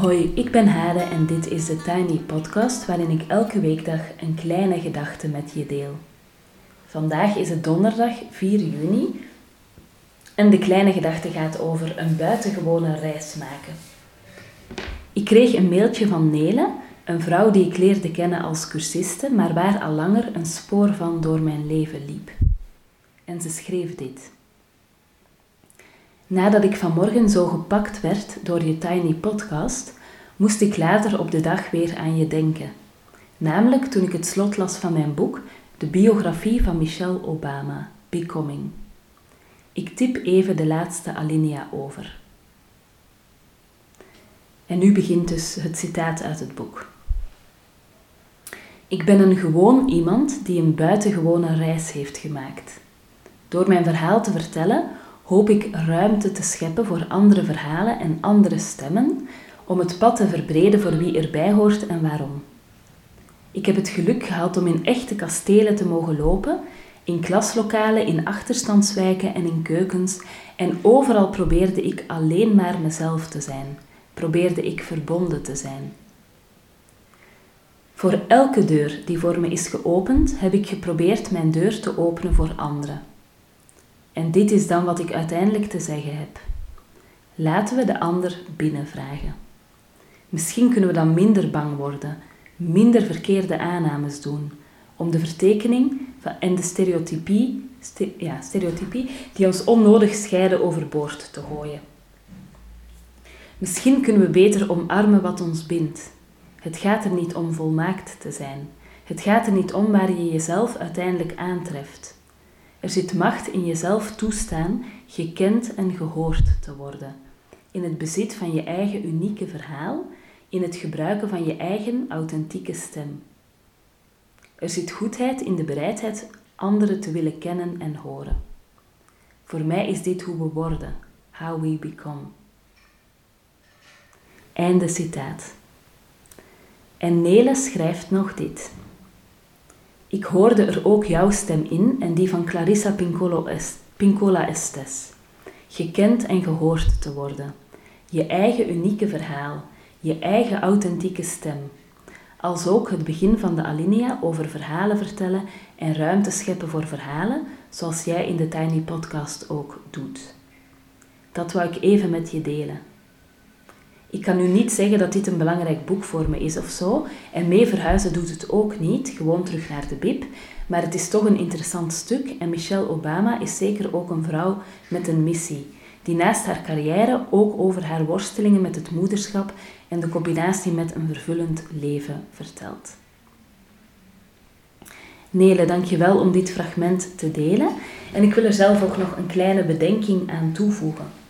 Hoi, ik ben Hade en dit is de Tiny Podcast waarin ik elke weekdag een kleine gedachte met je deel. Vandaag is het donderdag 4 juni en de kleine gedachte gaat over een buitengewone reis maken. Ik kreeg een mailtje van Nele, een vrouw die ik leerde kennen als cursiste, maar waar al langer een spoor van door mijn leven liep. En ze schreef dit. Nadat ik vanmorgen zo gepakt werd door je Tiny Podcast, moest ik later op de dag weer aan je denken. Namelijk toen ik het slot las van mijn boek, de biografie van Michelle Obama, Becoming. Ik tip even de laatste alinea over. En nu begint dus het citaat uit het boek. Ik ben een gewoon iemand die een buitengewone reis heeft gemaakt. Door mijn verhaal te vertellen hoop ik ruimte te scheppen voor andere verhalen en andere stemmen, om het pad te verbreden voor wie erbij hoort en waarom. Ik heb het geluk gehad om in echte kastelen te mogen lopen, in klaslokalen, in achterstandswijken en in keukens, en overal probeerde ik alleen maar mezelf te zijn, probeerde ik verbonden te zijn. Voor elke deur die voor me is geopend, heb ik geprobeerd mijn deur te openen voor anderen. En dit is dan wat ik uiteindelijk te zeggen heb. Laten we de ander binnenvragen. Misschien kunnen we dan minder bang worden, minder verkeerde aannames doen, om de vertekening en de stereotypie, ja, stereotypie die ons onnodig scheiden overboord te gooien. Misschien kunnen we beter omarmen wat ons bindt. Het gaat er niet om volmaakt te zijn. Het gaat er niet om waar je jezelf uiteindelijk aantreft. Er zit macht in jezelf toestaan gekend en gehoord te worden. In het bezit van je eigen unieke verhaal, in het gebruiken van je eigen authentieke stem. Er zit goedheid in de bereidheid anderen te willen kennen en horen. Voor mij is dit hoe we worden, how we become. Einde citaat. En Nele schrijft nog dit. Ik hoorde er ook jouw stem in en die van Clarissa Pincola Estes. Gekend en gehoord te worden. Je eigen unieke verhaal, je eigen authentieke stem. Als ook het begin van de alinea over verhalen vertellen en ruimte scheppen voor verhalen, zoals jij in de Tiny Podcast ook doet. Dat wou ik even met je delen. Ik kan nu niet zeggen dat dit een belangrijk boek voor me is of zo. En mee verhuizen doet het ook niet, gewoon terug naar de bib. Maar het is toch een interessant stuk en Michelle Obama is zeker ook een vrouw met een missie. Die naast haar carrière ook over haar worstelingen met het moederschap en de combinatie met een vervullend leven vertelt. Nele, dankjewel om dit fragment te delen. En ik wil er zelf ook nog een kleine bedenking aan toevoegen.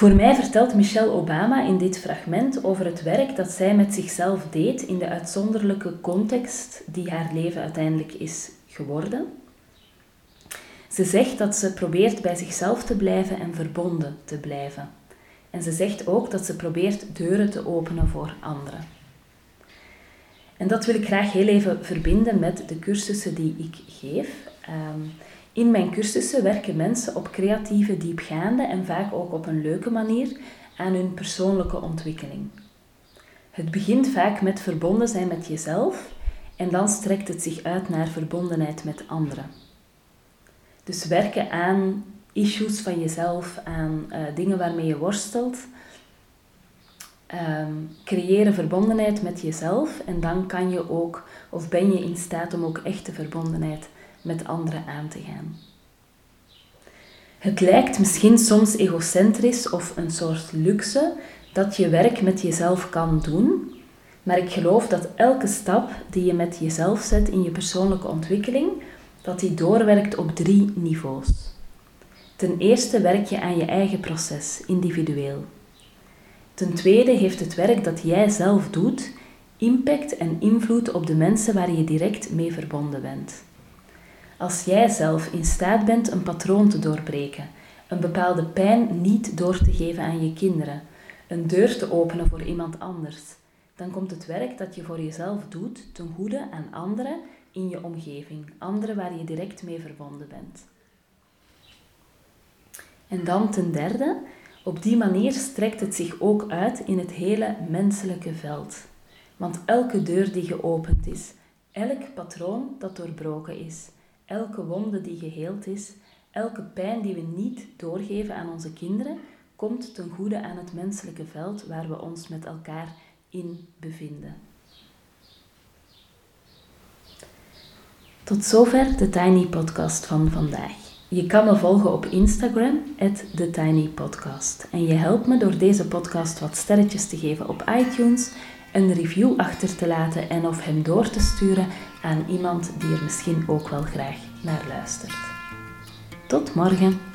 Voor mij vertelt Michelle Obama in dit fragment over het werk dat zij met zichzelf deed in de uitzonderlijke context die haar leven uiteindelijk is geworden. Ze zegt dat ze probeert bij zichzelf te blijven en verbonden te blijven. En ze zegt ook dat ze probeert deuren te openen voor anderen. En dat wil ik graag heel even verbinden met de cursussen die ik geef. Ehm, in mijn cursussen werken mensen op creatieve, diepgaande en vaak ook op een leuke manier aan hun persoonlijke ontwikkeling. Het begint vaak met verbonden zijn met jezelf en dan strekt het zich uit naar verbondenheid met anderen. Dus werken aan issues van jezelf, aan uh, dingen waarmee je worstelt. Um, creëren verbondenheid met jezelf en dan kan je ook, of ben je in staat om ook echte verbondenheid met anderen aan te gaan. Het lijkt misschien soms egocentrisch of een soort luxe dat je werk met jezelf kan doen, maar ik geloof dat elke stap die je met jezelf zet in je persoonlijke ontwikkeling, dat die doorwerkt op drie niveaus. Ten eerste werk je aan je eigen proces, individueel. Ten tweede heeft het werk dat jij zelf doet impact en invloed op de mensen waar je direct mee verbonden bent. Als jij zelf in staat bent een patroon te doorbreken, een bepaalde pijn niet door te geven aan je kinderen, een deur te openen voor iemand anders, dan komt het werk dat je voor jezelf doet ten goede aan anderen in je omgeving, anderen waar je direct mee verbonden bent. En dan ten derde, Op die manier strekt het zich ook uit in het hele menselijke veld. Want elke deur die geopend is, elk patroon dat doorbroken is, elke wonde die geheeld is, elke pijn die we niet doorgeven aan onze kinderen, komt ten goede aan het menselijke veld waar we ons met elkaar in bevinden. Tot zover de Tiny Podcast van vandaag. Je kan me volgen op Instagram, TheTinyPodcast. En je helpt me door deze podcast wat sterretjes te geven op iTunes, een review achter te laten en of hem door te sturen aan iemand die er misschien ook wel graag naar luistert. Tot morgen!